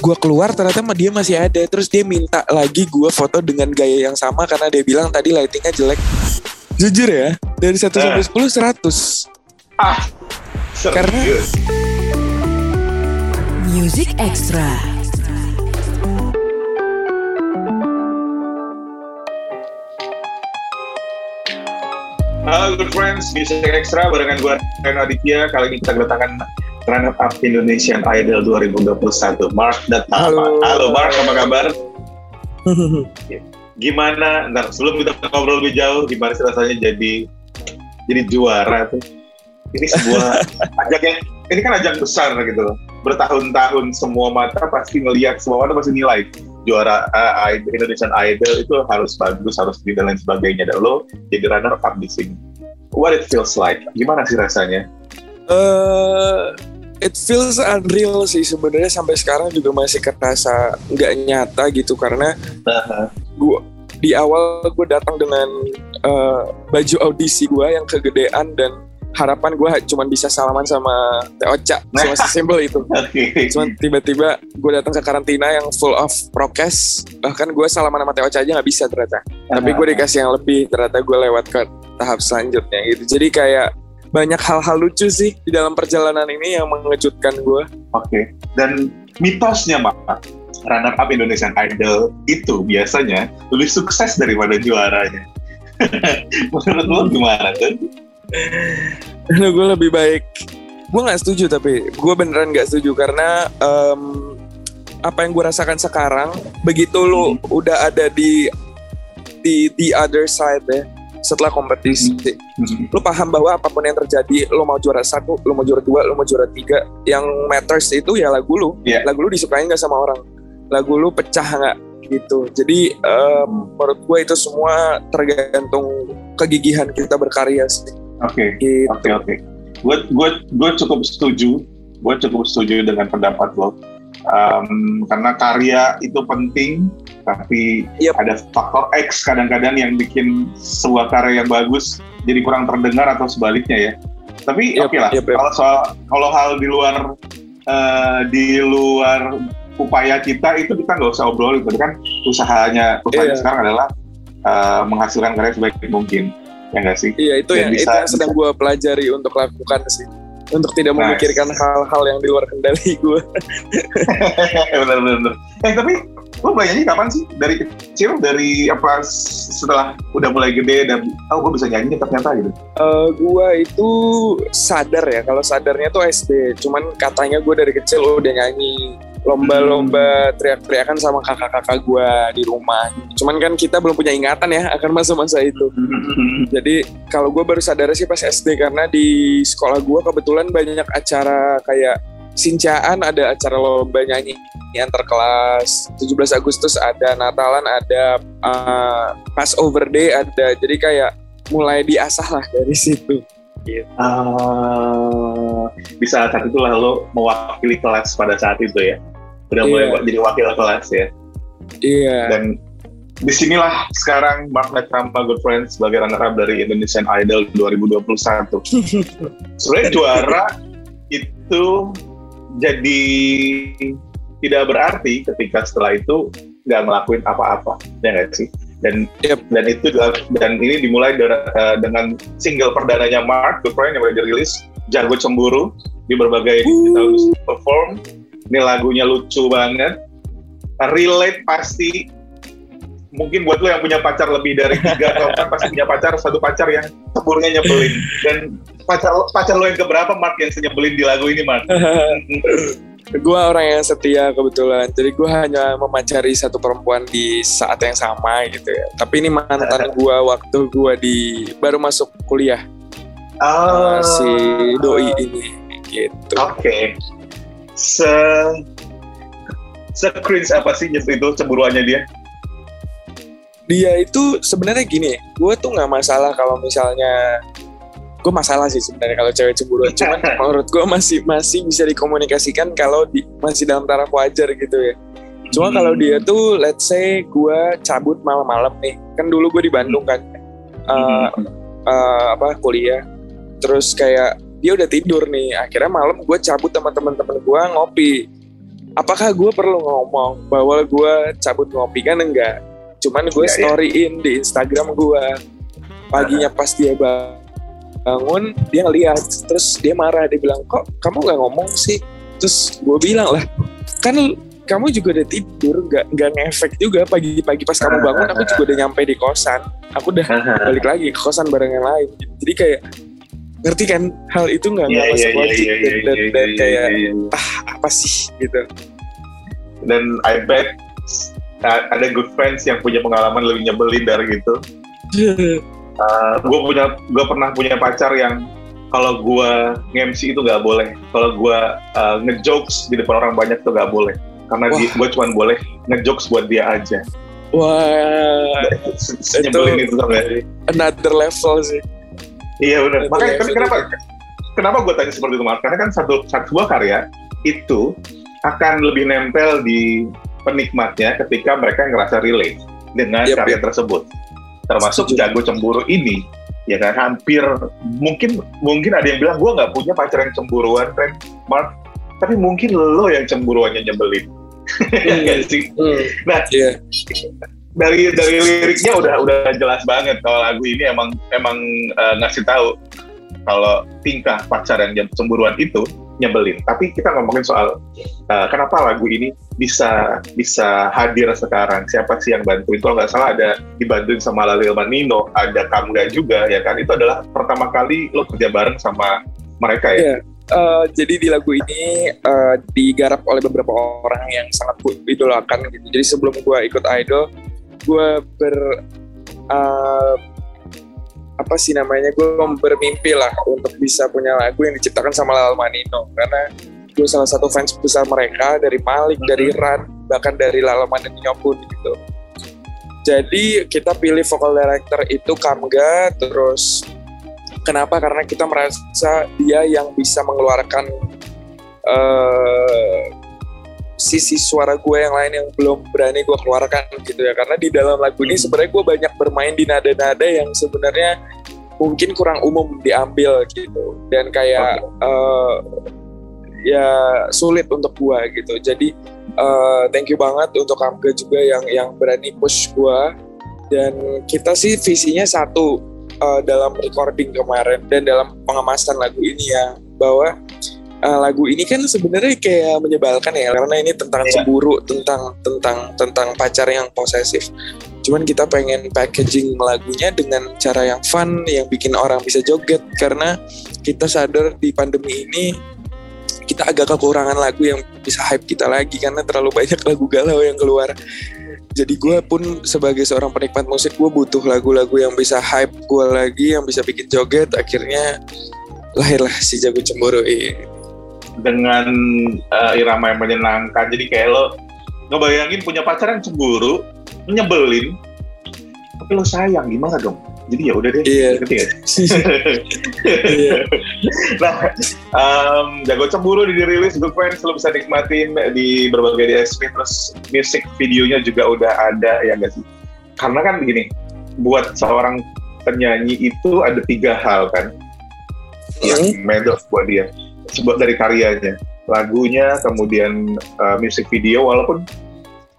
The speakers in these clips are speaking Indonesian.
gue keluar ternyata dia masih ada terus dia minta lagi gue foto dengan gaya yang sama karena dia bilang tadi lightingnya jelek jujur ya dari 1 sampai 10 100 Ah, Karena- serius. Music Extra. Halo good friends, Music Extra barengan gue Reno Aditya. Kali ini kita kedatangan runner up Indonesian Idol 2021, Mark Datama. Halo. Halo Mark, apa kabar? Gimana? Ntar sebelum kita ngobrol lebih jauh, gimana sih rasanya jadi jadi juara tuh? Ini sebuah ajang yang ini kan ajang besar gitu loh. Bertahun-tahun semua mata pasti ngelihat, semua mata pasti nilai juara uh, Indonesian Idol itu harus bagus, harus di dan lain sebagainya. Dan lo jadi runner up di sini. What it feels like? Gimana sih rasanya? Eh it feels unreal sih sebenarnya sampai sekarang juga masih kerasa nggak nyata gitu karena gue di awal gue datang dengan eh, baju audisi gue yang kegedean dan harapan gue cuma bisa salaman sama Teh Ocha cuma sesimpel itu. Cuman tiba-tiba gue datang ke karantina yang full of prokes bahkan gue salaman sama Teh Ocha aja nggak bisa ternyata. Tapi gue dikasih yang lebih ternyata gue lewat ke tahap selanjutnya gitu. Jadi kayak banyak hal-hal lucu sih di dalam perjalanan ini yang mengejutkan gue Oke. Dan mitosnya Mak, runner up Indonesian Idol itu biasanya lebih sukses daripada juaranya. Menurut lo gimana tuh? gue lebih baik gue nggak setuju tapi gue beneran nggak setuju karena em, apa yang gue rasakan sekarang begitu lu udah ada di di the other side ya setelah kompetisi lu paham bahwa apa pun yang terjadi lu mau juara satu lu mau juara dua lu mau juara tiga yang matters itu ya lagu lu Iya. lagu lu disukain nggak sama orang lagu lu pecah nggak gitu jadi em, menurut gue itu semua tergantung kegigihan kita berkarya sih Oke. gitu Oke oke. Gue gue gue cukup setuju. Gue cukup setuju dengan pendapat lo. Um, karena karya itu penting, tapi Yep. ada faktor X kadang-kadang yang bikin sebuah karya yang bagus jadi kurang terdengar atau sebaliknya ya. Tapi Yep, oke lah. yep, yep. Kalau soal kalau hal di luar eh, di luar upaya kita itu kita nggak usah obrolin. Tapi kan usahanya usahanya Iya. sekarang adalah eh, menghasilkan karya sebaik mungkin. Ya nggak sih? Iya itu Dan yang itu bisa- yang sedang gue pelajari untuk lakukan sih untuk tidak Nice. memikirkan hal-hal yang di luar kendali gue. bener-bener. Eh tapi lo belajarnya kapan sih? Dari kecil, dari apa setelah udah mulai gede dan oh gue bisa nyanyi ternyata gitu. Eh gue itu sadar ya kalau sadarnya tuh SD. Cuman katanya gue dari kecil udah nyanyi lomba-lomba teriak-teriakan sama kakak-kakak gue di rumah. Cuman kan kita belum punya ingatan ya akan masa-masa itu. Jadi kalau gue baru sadar sih pas SD karena di sekolah gue kebetulan banyak acara kayak Sincaan ada acara lomba nyanyi antar kelas 17 Agustus ada Natalan ada uh, Passover Day ada jadi kayak mulai diasah lah dari situ Ah, di saat saat itulah lo mewakili kelas pada saat itu ya. Udah mulai Iya. jadi wakil kelas ya. iya Dan di sinilah sekarang Mark Netrampa Good Friends sebagai runner up dari Indonesian Idol 2021. Sebenarnya juara itu jadi tidak berarti ketika setelah itu nggak ngelakuin apa-apa, ya nggak sih? Dan Yep. dan itu dan ini dimulai dari- eh, dengan single perdananya Mark Good Friend yang udah dirilis Jago Cemburu di berbagai digital perform. Ini lagunya lucu banget, relate pasti. Mungkin buat lo yang punya pacar lebih dari tiga atau empat pasti punya pacar satu pacar yang cemburunya nyebelin. Dan pacar pacar lo yang keberapa Mark yang senyebelin di lagu ini Mark gue orang yang setia kebetulan. Jadi gue hanya memacari satu perempuan di saat yang sama gitu ya. Tapi ini mantan gue waktu gue di baru masuk kuliah. Uh, si doi ini gitu. Oke se se cringe apa sih itu cemburuannya dia? Dia itu sebenarnya gini gue tuh nggak masalah kalau misalnya gue masalah sih sebenarnya kalau cewek cemburuan. Cuman menurut gue masih masih bisa dikomunikasikan kalau di, masih dalam taraf wajar gitu ya. Cuma Hmm. kalau dia tuh let's say gue cabut malam-malam nih kan dulu gue di Bandung kan uh, uh, apa kuliah. Terus kayak dia udah tidur nih. Akhirnya malam gue cabut sama teman-teman gue ngopi. Apakah gue perlu ngomong bahwa gue cabut ngopi kan enggak? Cuman gue iya. storyin di Instagram gue paginya pas dia bangun dia ngeliat terus dia marah dia bilang kok kamu nggak ngomong sih? Terus gue bilang lah kan kamu juga udah tidur nggak nggak ngefek juga pagi-pagi pas kamu bangun aku juga udah nyampe di kosan. Aku udah balik lagi ke kosan bareng yang lain. Jadi kayak ngerti kan hal itu nggak nggak Iya, masuk iya, logik dan, iya, dan, iya, dan iya, kayak iya, iya. ah apa sih gitu dan I bet uh, ada good friends yang punya pengalaman lebih nyebelin dari gitu. gue punya gue pernah punya pacar yang kalau gue nge-MC itu nggak boleh. Kalau gue uh, ngejokes di depan orang banyak tuh nggak boleh. Karena Wah. gue cuma boleh ngejokes buat dia aja. wah Nyebelin itu sama another level sih Iya benar. Makanya level tapi kenapa kenapa gue tanya seperti itu Mark? Karena kan satu satu sebuah karya itu akan lebih nempel di penikmatnya ketika mereka ngerasa relate dengan Yep, karya tersebut. Termasuk Setuju. jago cemburu ini, ya kan hampir mungkin mungkin ada yang bilang gue nggak punya pacar yang cemburuan, kan, Mark. Tapi mungkin lo yang cemburuannya nyebelin. Ya nggak sih? Hmm, Nah, iya dari dari liriknya udah udah jelas banget kalau lagu ini emang emang eh, ngasih tahu kalau tingkah pacar yang cemburuan itu nyebelin. Tapi kita ngomongin soal eh, kenapa lagu ini bisa bisa hadir sekarang. Siapa sih yang bantuin? Kalau nggak salah ada dibantuin sama Lalil Manino, ada Kamga juga ya kan. Itu adalah pertama kali lo kerja bareng sama mereka ya. Iya. Eh, jadi di lagu ini eh, digarap oleh beberapa orang yang sangat gue idolakan gitu. Jadi sebelum gue ikut idol, gue ber eh, apa sih namanya? Gue bermimpi lah untuk bisa punya lagu yang diciptakan sama Lal Manino karena gue salah satu fans besar mereka dari Malik, dari Ran, bahkan dari Lal Manino pun gitu. Jadi kita pilih vocal director itu Kamga, terus kenapa? Karena kita merasa dia yang bisa mengeluarkan eh, sisi suara gue yang lain yang belum berani gue keluarkan gitu ya. Karena di dalam lagu ini sebenarnya gue banyak bermain di nada-nada yang sebenarnya mungkin kurang umum diambil gitu dan kayak eh, ya sulit untuk gue gitu. Jadi eh, thank you banget untuk Kamga juga yang yang berani push gue dan kita sih visinya satu uh, dalam recording kemarin dan dalam pengemasan lagu ini ya bahwa uh, lagu ini kan sebenarnya kayak menyebalkan ya karena ini tentang Iya. cemburu tentang tentang tentang pacar yang posesif. Cuman kita pengen packaging lagunya dengan cara yang fun yang bikin orang bisa joget karena kita sadar di pandemi ini kita agak kekurangan lagu yang bisa hype kita lagi karena terlalu banyak lagu galau yang keluar. Jadi gue pun sebagai seorang penikmat musik gue butuh lagu-lagu yang bisa hype gue lagi yang bisa bikin joget. Akhirnya lahirlah si jago cemburu ini dengan uh, irama yang menyenangkan. Jadi kayak lo ngebayangin punya pacar yang cemburu, nyebelin, tapi lo sayang gimana dong? Jadi ya udah deh. Iya. Ngerti? Iya. nah, um, Jago Cemburu dirilis Good Friends lo bisa nikmatin di berbagai DSP terus music videonya juga udah ada ya nggak sih? Karena kan begini, buat seorang penyanyi itu ada tiga hal kan yang medok buat dia sebuah dari karyanya. Lagunya kemudian uh, music video walaupun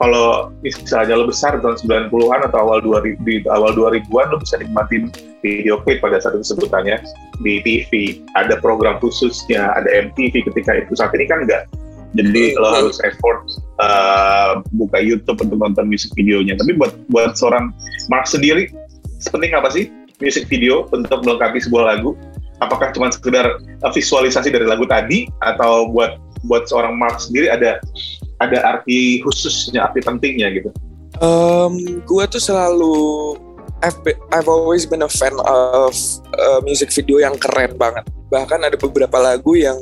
kalau misalnya lo besar tahun 90-an atau awal 2000 di awal 2000-an lo bisa nikmatin video klip pada saat itu sebutannya di TV ada program khususnya ada MTV ketika itu. Saat ini kan enggak jadi lo harus effort uh, buka YouTube untuk nonton music videonya. Tapi buat buat seorang Mark sendiri sepenting apa sih music video untuk melengkapi sebuah lagu apakah cuma sekedar uh, visualisasi dari lagu tadi atau buat buat seorang Mark sendiri ada ada arti khususnya arti pentingnya gitu Um, gue tuh selalu I've, be- I've always been a fan of uh, music video yang keren banget. Bahkan ada beberapa lagu yang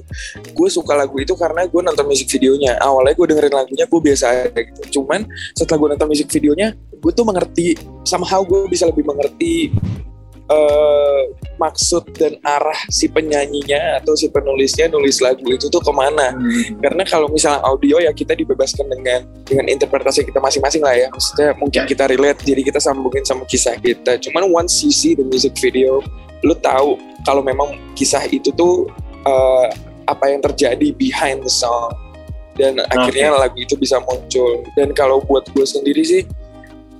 gue suka lagu itu karena gue nonton music videonya. Awalnya gue dengerin lagunya gue biasa aja gitu. Cuman setelah gue nonton music videonya, gue tuh mengerti somehow gue bisa lebih mengerti uh, maksud dan arah si penyanyinya atau si penulisnya nulis lagu itu tuh ke mana? Karena kalau misalnya audio ya kita dibebaskan dengan dengan interpretasi kita masing-masing lah ya. Maksudnya mungkin kita relate jadi kita sambungin sama kisah kita. Cuman once you see the music video lu tahu kalau memang kisah itu tuh uh, apa yang terjadi behind the song. Dan akhirnya lagu itu bisa muncul. Dan kalau buat gue sendiri sih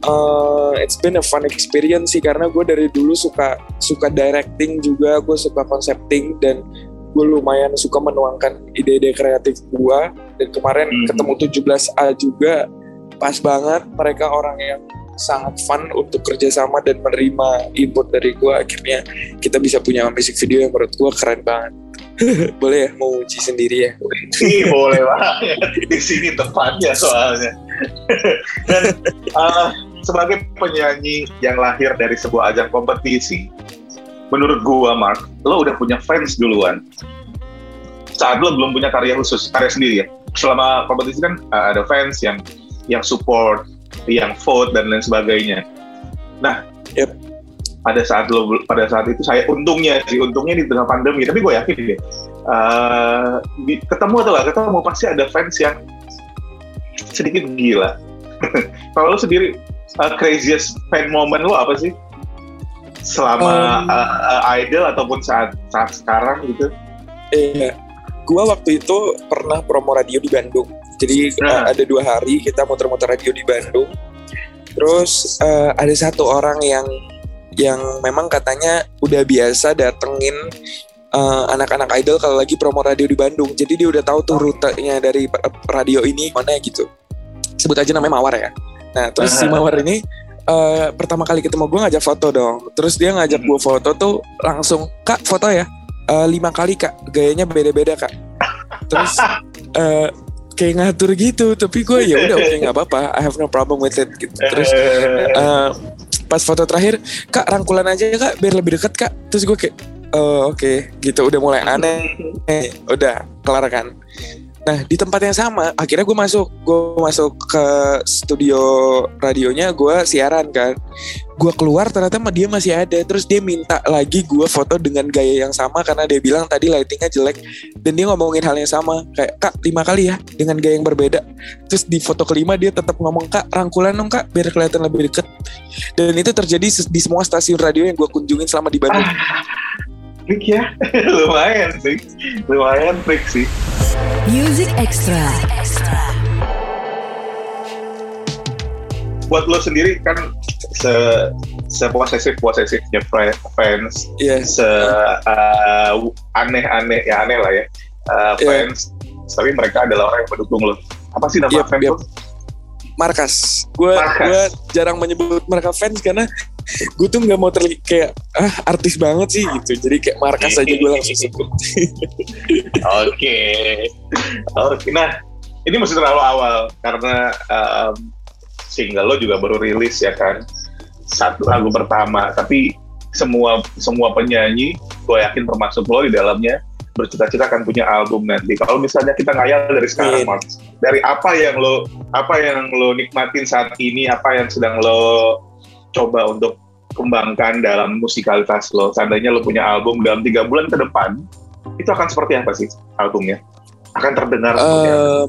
uh, it's been a fun experience sih karena gue dari dulu suka suka directing juga gue suka concepting dan gue lumayan suka menuangkan ide-ide kreatif gue dan kemarin mm -hmm. ketemu 17A juga pas banget mereka orang yang sangat fun untuk kerjasama dan menerima input dari gue akhirnya kita bisa punya music video yang menurut gue keren banget. Boleh ya mau uji sendiri ya? Boleh banget. Di sini tempatnya soalnya. Dan uh, sebagai penyanyi yang lahir dari sebuah ajang kompetisi menurut gua Mark lo udah punya fans duluan saat lo belum punya karya khusus karya sendiri ya selama kompetisi kan uh, ada fans yang yang support yang vote dan lain sebagainya. Nah, yep. pada saat lo pada saat itu saya untungnya sih untungnya di tengah pandemi, tapi gue yakin deh uh, ketemu atau gak ketemu pasti ada fans yang sedikit gila. Kalau lo sendiri uh, craziest fan moment lo apa sih? Selama um, uh, uh, idol ataupun saat saat sekarang gitu? Iya, gua waktu itu pernah promo radio di Bandung jadi nah. uh, ada dua hari kita muter-muter radio di Bandung. Terus uh, ada satu orang yang yang memang katanya udah biasa datengin uh, anak-anak idol kalau lagi promo radio di Bandung. Jadi dia udah tahu tuh rutenya dari radio ini mana gitu. Sebut aja namanya Mawar ya. Nah terus si Mawar ini uh, pertama kali ketemu gue ngajak foto dong. Terus dia ngajak gue foto tuh langsung kak foto ya. Uh, lima kali kak, gayanya beda-beda kak. Terus uh, kayak ngatur gitu. Tapi gue ya udah oke okay, nggak apa-apa. I have no problem with it. Gitu. Terus uh, pas foto terakhir kak rangkulan aja ya kak biar lebih dekat kak. Terus gue kayak oh, oke. Okay. gitu. Udah mulai aneh. Eh, udah kelar kan Nah di tempat yang sama akhirnya gue masuk. Gue masuk ke studio radionya gue siaran kan. Gue keluar ternyata dia masih ada. Terus dia minta lagi gue foto dengan gaya yang sama karena dia bilang tadi lightingnya jelek. Dan dia ngomongin hal yang sama kayak kak lima kali ya dengan gaya yang berbeda. Terus di foto kelima dia tetap ngomong kak rangkulan dong kak biar kelihatan lebih deket. Dan itu terjadi di semua stasiun radio yang gue kunjungin selama di Bandung trik ya lumayan sih lumayan trik sih Music Extra buat lo sendiri kan se se posesif posesifnya fans yeah. se uh, aneh-aneh ya aneh lah ya uh, fans yeah. tapi mereka adalah orang yang mendukung lo apa sih nama yep, fans yep. Markas. Gue gue jarang menyebut mereka fans karena gue tuh nggak mau terlihat kayak ah artis banget sih gitu. Jadi kayak Markas aja gue langsung sebut. Oke. Oke. Nah, ini masih terlalu awal karena um, single lo juga baru rilis ya kan. Satu lagu pertama, tapi semua semua penyanyi gue yakin termasuk lo di dalamnya bercita-cita akan punya album nanti. Kalau misalnya kita ngayal dari sekarang, Mark, dari apa yang lo apa yang lo nikmatin saat ini, apa yang sedang lo coba untuk kembangkan dalam musikalitas lo. Seandainya lo punya album dalam tiga bulan ke depan, itu akan seperti apa sih albumnya? Akan terdengar uh,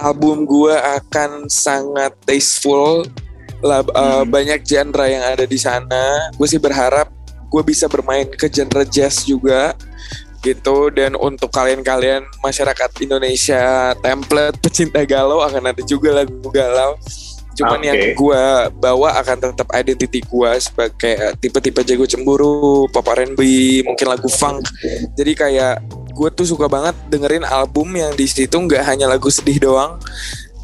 Album gue akan sangat tasteful, lah, hmm. uh, banyak genre yang ada di sana. Gue sih berharap gue bisa bermain ke genre jazz juga gitu dan untuk kalian-kalian masyarakat Indonesia template pecinta galau akan ada juga lagu galau cuman okay. yang gue bawa akan tetap identity gue sebagai tipe-tipe jago cemburu pop R&B mungkin lagu funk. Jadi kayak gue tuh suka banget dengerin album yang di situ nggak hanya lagu sedih doang.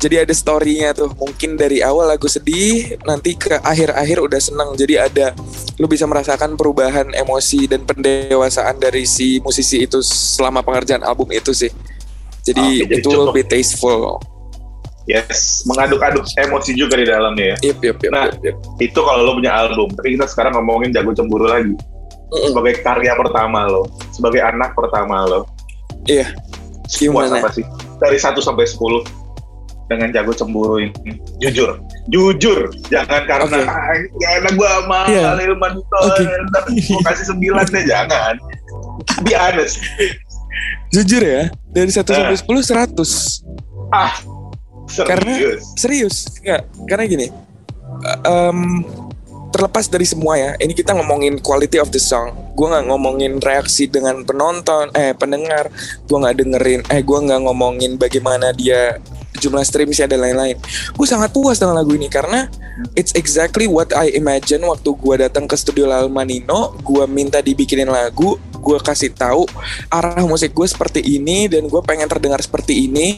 Jadi ada storynya tuh. Mungkin dari awal lagu sedih nanti ke akhir-akhir udah seneng. Jadi ada lu bisa merasakan perubahan emosi dan pendewasaan dari si musisi itu selama pengerjaan album itu sih. Jadi oh, itu cukup. lebih tasteful Yes, mengaduk-aduk emosi juga di dalamnya ya. Yep, yep, yep, nah, yep, yep. itu kalau lo punya album. Tapi kita sekarang ngomongin Jago Cemburu lagi. Mm-mm. Sebagai karya pertama lo, sebagai anak pertama lo. Iya. Gimana? apa sih? Dari 1 sampai 10 dengan jago cemburu ini jujur jujur jangan karena okay. ah, karena gue sama yeah. Lilman okay. gue kasih sembilan deh jangan be honest jujur ya dari satu sampai nah. sepuluh seratus ah serius. karena serius. nggak karena gini um, terlepas dari semua ya ini kita ngomongin quality of the song. Gue nggak ngomongin reaksi dengan penonton eh pendengar. Gue nggak dengerin eh gue nggak ngomongin bagaimana dia jumlah streamsnya dan lain-lain. Gue sangat puas dengan lagu ini karena it's exactly what I imagine waktu gue datang ke studio Lalmanino gue minta dibikinin lagu gue kasih tahu arah musik gue seperti ini dan gue pengen terdengar seperti ini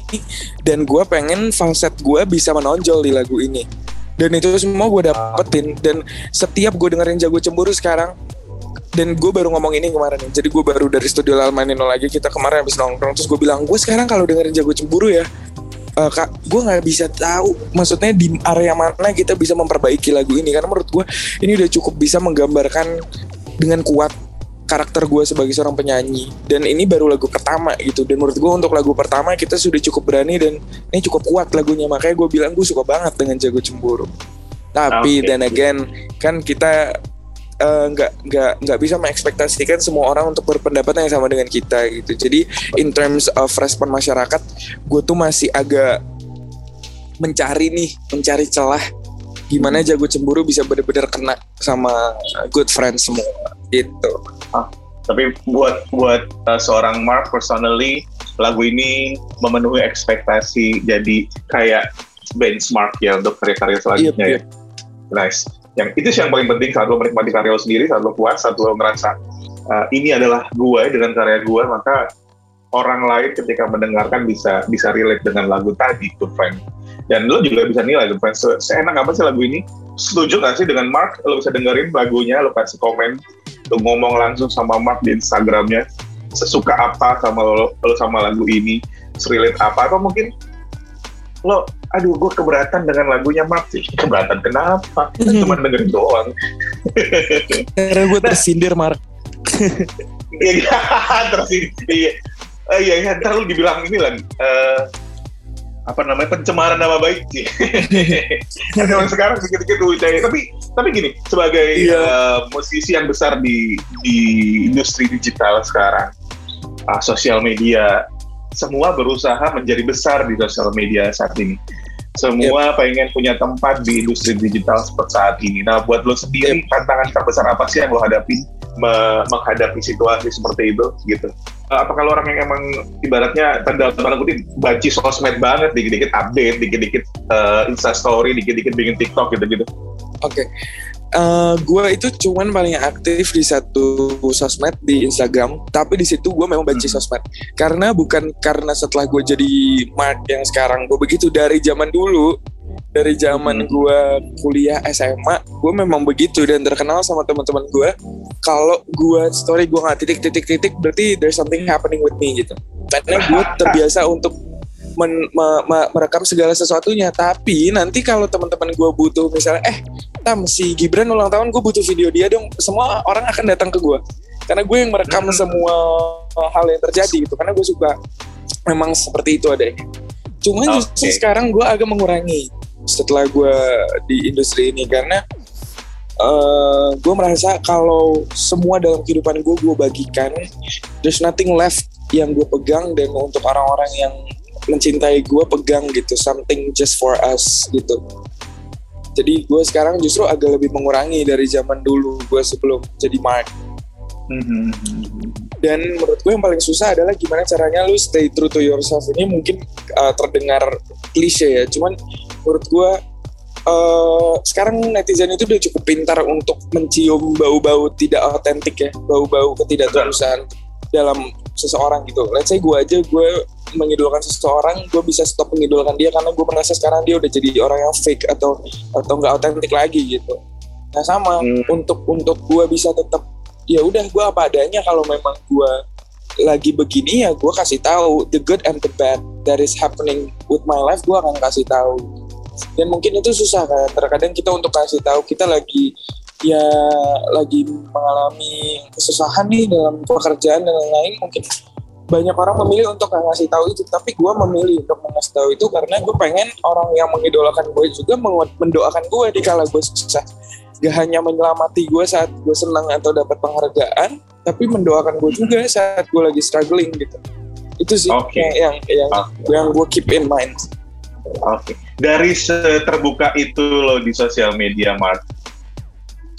dan gue pengen falset gue bisa menonjol di lagu ini. Dan itu semua gue dapetin dan setiap gue dengerin jago cemburu sekarang dan gue baru ngomong ini kemarin jadi gue baru dari studio Lalmanino lagi kita kemarin habis nongkrong terus gue bilang gue sekarang kalau dengerin jago cemburu ya uh, kak gue nggak bisa tahu maksudnya di area mana kita bisa memperbaiki lagu ini. Karena menurut gue ini udah cukup bisa menggambarkan dengan kuat karakter gue sebagai seorang penyanyi. Dan ini baru lagu pertama gitu. Dan menurut gue untuk lagu pertama kita sudah cukup berani dan ini cukup kuat lagunya. Makanya gue bilang gue suka banget dengan jago cemburu. Tapi okay. dan again kan kita nggak uh, nggak nggak bisa mengekspektasikan semua orang untuk berpendapat yang sama dengan kita gitu jadi in terms of respon masyarakat gue tuh masih agak mencari nih mencari celah gimana jago cemburu bisa benar-benar kena sama good friends semua gitu. Ah, tapi buat buat uh, seorang Mark personally lagu ini memenuhi ekspektasi jadi kayak benchmark ya untuk karya-karya selanjutnya yep, yep. ya. Nice. Yang itu sih yang paling penting saat lo menikmati karya lo sendiri, saat lo puas, saat lo ngerasa uh, ini adalah gue dengan karya gue, maka orang lain ketika mendengarkan bisa bisa relate dengan lagu tadi, good friend. Dan lo juga bisa nilai gitu fans seenak apa sih lagu ini? Setuju gak sih dengan Mark? Lo bisa dengerin lagunya lo kasih komen lo ngomong langsung sama Mark di Instagramnya sesuka apa sama lo, lo sama lagu ini serilit apa atau mungkin lo aduh gue keberatan dengan lagunya Mark sih keberatan kenapa hmm. cuma dengerin doang karena gue tersindir Mark iya tersindir iya uh, iya iya ntar lu dibilang ini lagi uh, apa namanya pencemaran nama baik sih. Karena sekarang sedikit-sedikit saya. Tapi tapi gini sebagai iya. uh, musisi yang besar di di industri digital sekarang, uh, sosial media semua berusaha menjadi besar di sosial media saat ini. Semua yep. pengen punya tempat di industri digital seperti saat ini. Nah, buat lo sendiri yep. tantangan terbesar apa sih yang lo hadapi menghadapi situasi seperti itu gitu? Eh, apakah lo orang yang emang ibaratnya tanda tanda kutip banci sosmed banget dikit-dikit update dikit-dikit uh, insta story dikit-dikit bikin tiktok gitu-gitu oke okay. Uh, eh, gue itu cuman paling aktif di satu sosmed di Instagram, tapi di situ gue memang benci hmm. sosmed. Karena bukan karena setelah gue jadi mark yang sekarang gue begitu dari zaman dulu dari zaman hmm. gue kuliah SMA gue memang begitu dan terkenal sama teman-teman gue kalau gue story gue nggak titik titik titik berarti there's something happening with me gitu karena gue terbiasa untuk men, me, me, merekam segala sesuatunya tapi nanti kalau teman-teman gue butuh misalnya eh tam si Gibran ulang tahun gue butuh video dia dong. Semua orang akan datang ke gue karena gue yang merekam hmm. semua hal yang terjadi gitu. Karena gue suka memang seperti itu adanya cuman okay. justru sekarang gue agak mengurangi setelah gue di industri ini. Karena uh, eh, gue merasa kalau semua dalam kehidupan gue gue bagikan there's nothing left yang gue pegang. Dan untuk orang-orang yang mencintai gue pegang gitu. Something just for us gitu jadi gue sekarang justru agak lebih mengurangi dari zaman dulu gue sebelum jadi mark mm-hmm. dan menurut gue yang paling susah adalah gimana caranya lu stay true to yourself ini mungkin uh, terdengar klise ya cuman menurut gue uh, sekarang netizen itu udah cukup pintar untuk mencium bau-bau tidak otentik ya, bau-bau ketidaktulusan dalam seseorang gitu. Let's say gue aja gue mengidolakan seseorang, gue bisa stop mengidolakan dia karena gue merasa sekarang dia udah jadi orang yang fake atau atau nggak otentik lagi gitu. Nah sama hmm. untuk untuk gue bisa tetap ya udah gue apa adanya kalau memang gue lagi begini ya gue kasih tahu the good and the bad that is happening with my life gue akan kasih tahu dan mungkin itu susah kan terkadang kita untuk kasih tahu kita lagi ya lagi mengalami kesusahan nih dalam pekerjaan dan lain-lain mungkin banyak orang memilih untuk nggak ngasih tahu itu tapi gue memilih untuk ngasih tahu itu karena gue pengen orang yang mengidolakan gue juga mendoakan gue di kala gue sukses gak hanya menyelamati gue saat gue senang atau dapat penghargaan tapi mendoakan gue juga saat gue lagi struggling gitu itu sih okay. yang yang yang, okay. yang gue keep in mind Oke. Okay. Dari terbuka itu lo di sosial media, Mark,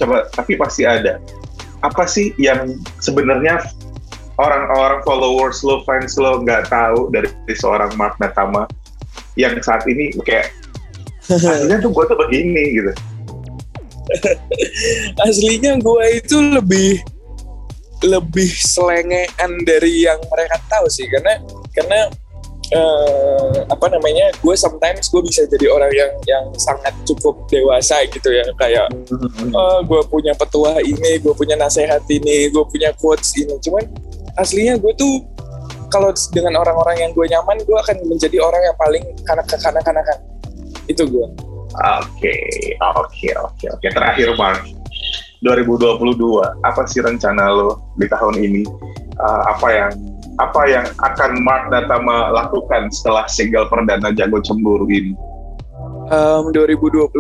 coba tapi pasti ada. Apa sih yang sebenarnya orang-orang followers lo fans lo nggak tahu dari seorang Mark Natama yang saat ini kayak aslinya tuh gue tuh begini gitu. Aslinya gue itu lebih lebih selengean dari yang mereka tahu sih. Karena karena uh, apa namanya gue sometimes gue bisa jadi orang yang yang sangat cukup dewasa gitu ya kayak oh, gue punya petua ini gue punya nasihat ini gue punya quotes ini. Cuman aslinya gue tuh kalau dengan orang-orang yang gue nyaman gue akan menjadi orang yang paling kanak kanak kanakan itu gue. Oke oke oke oke. Terakhir Mark. 2022 apa sih rencana lo di tahun ini? Uh, apa yang apa yang akan Mark Natama lakukan setelah single perdana Jago Cemburu ini? Um, 2022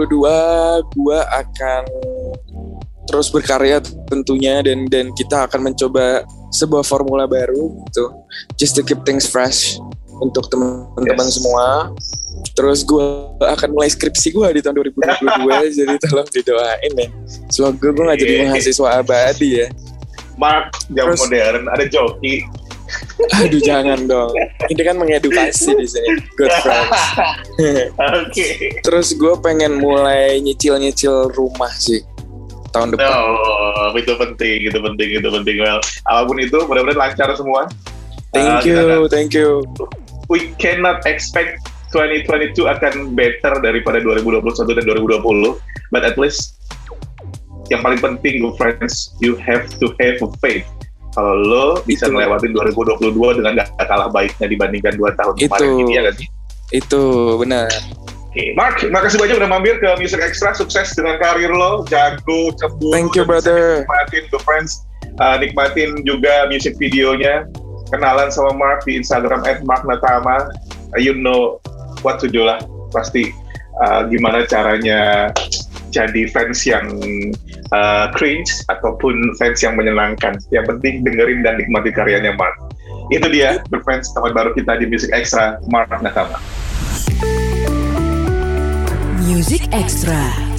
gua akan terus berkarya tentunya dan dan kita akan mencoba sebuah formula baru gitu. Just to keep things fresh untuk teman-teman yes. semua. Terus gue akan mulai skripsi gue di tahun 2022 jadi tolong didoain ya. Semoga gue gak jadi mahasiswa abadi ya. Mark jam modern ada joki Aduh jangan dong. Ini kan mengedukasi di sini. Good friends. Oke. okay. Terus gue pengen mulai nyicil-nyicil rumah sih tahun depan. Oh, itu penting, itu penting, itu penting. Well, apa pun itu, mudah-mudahan lancar semua. Thank uh, you, thank you. We cannot expect 2022 akan better daripada 2021 dan 2020, but at least yang paling penting, good friends, you have to have faith kalau lo bisa ngelewatin 2022 dengan gak kalah baiknya dibandingkan dua tahun itu, kemarin ini ya kan Itu benar. Oke, okay. Mark, makasih banyak udah mampir ke Music Extra. Sukses dengan karir lo, jago, cemburu. Thank you, brother. Nikmatin The Friends, uh, nikmatin juga music videonya. Kenalan sama Mark di Instagram @marknatama. Uh, you know what to do lah. Pasti uh, gimana caranya jadi fans yang uh, cringe ataupun fans yang menyenangkan. Yang penting dengerin dan nikmati karyanya Mark. Itu dia fans teman baru kita di Music Extra, Mark Nakama. Music Extra.